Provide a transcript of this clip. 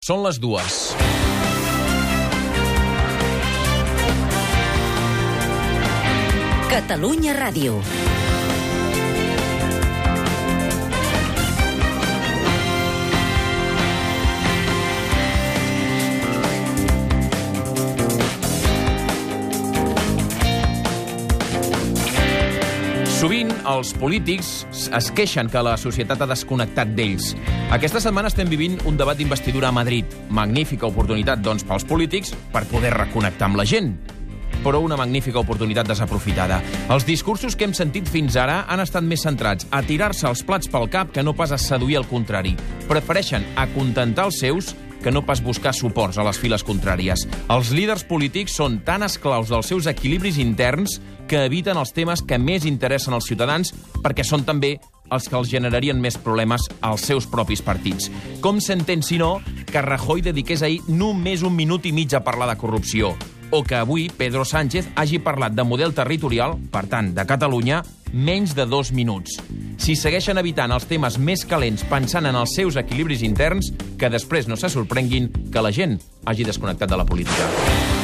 Són les dues. Catalunya Ràdio. Sovint els polítics es queixen que la societat ha desconnectat d'ells. Aquesta setmana estem vivint un debat d'investidura a Madrid. Magnífica oportunitat, doncs, pels polítics per poder reconnectar amb la gent però una magnífica oportunitat desaprofitada. Els discursos que hem sentit fins ara han estat més centrats a tirar-se els plats pel cap que no pas a seduir el contrari. Prefereixen acontentar els seus que no pas buscar suports a les files contràries. Els líders polítics són tan esclaus dels seus equilibris interns que eviten els temes que més interessen als ciutadans perquè són també els que els generarien més problemes als seus propis partits. Com s'entén, si no, que Rajoy dediqués ahir només un minut i mig a parlar de corrupció? O que avui Pedro Sánchez hagi parlat de model territorial, per tant, de Catalunya, menys de dos minuts. Si segueixen evitant els temes més calents pensant en els seus equilibris interns, que després no se sorprenguin que la gent hagi desconnectat de la política.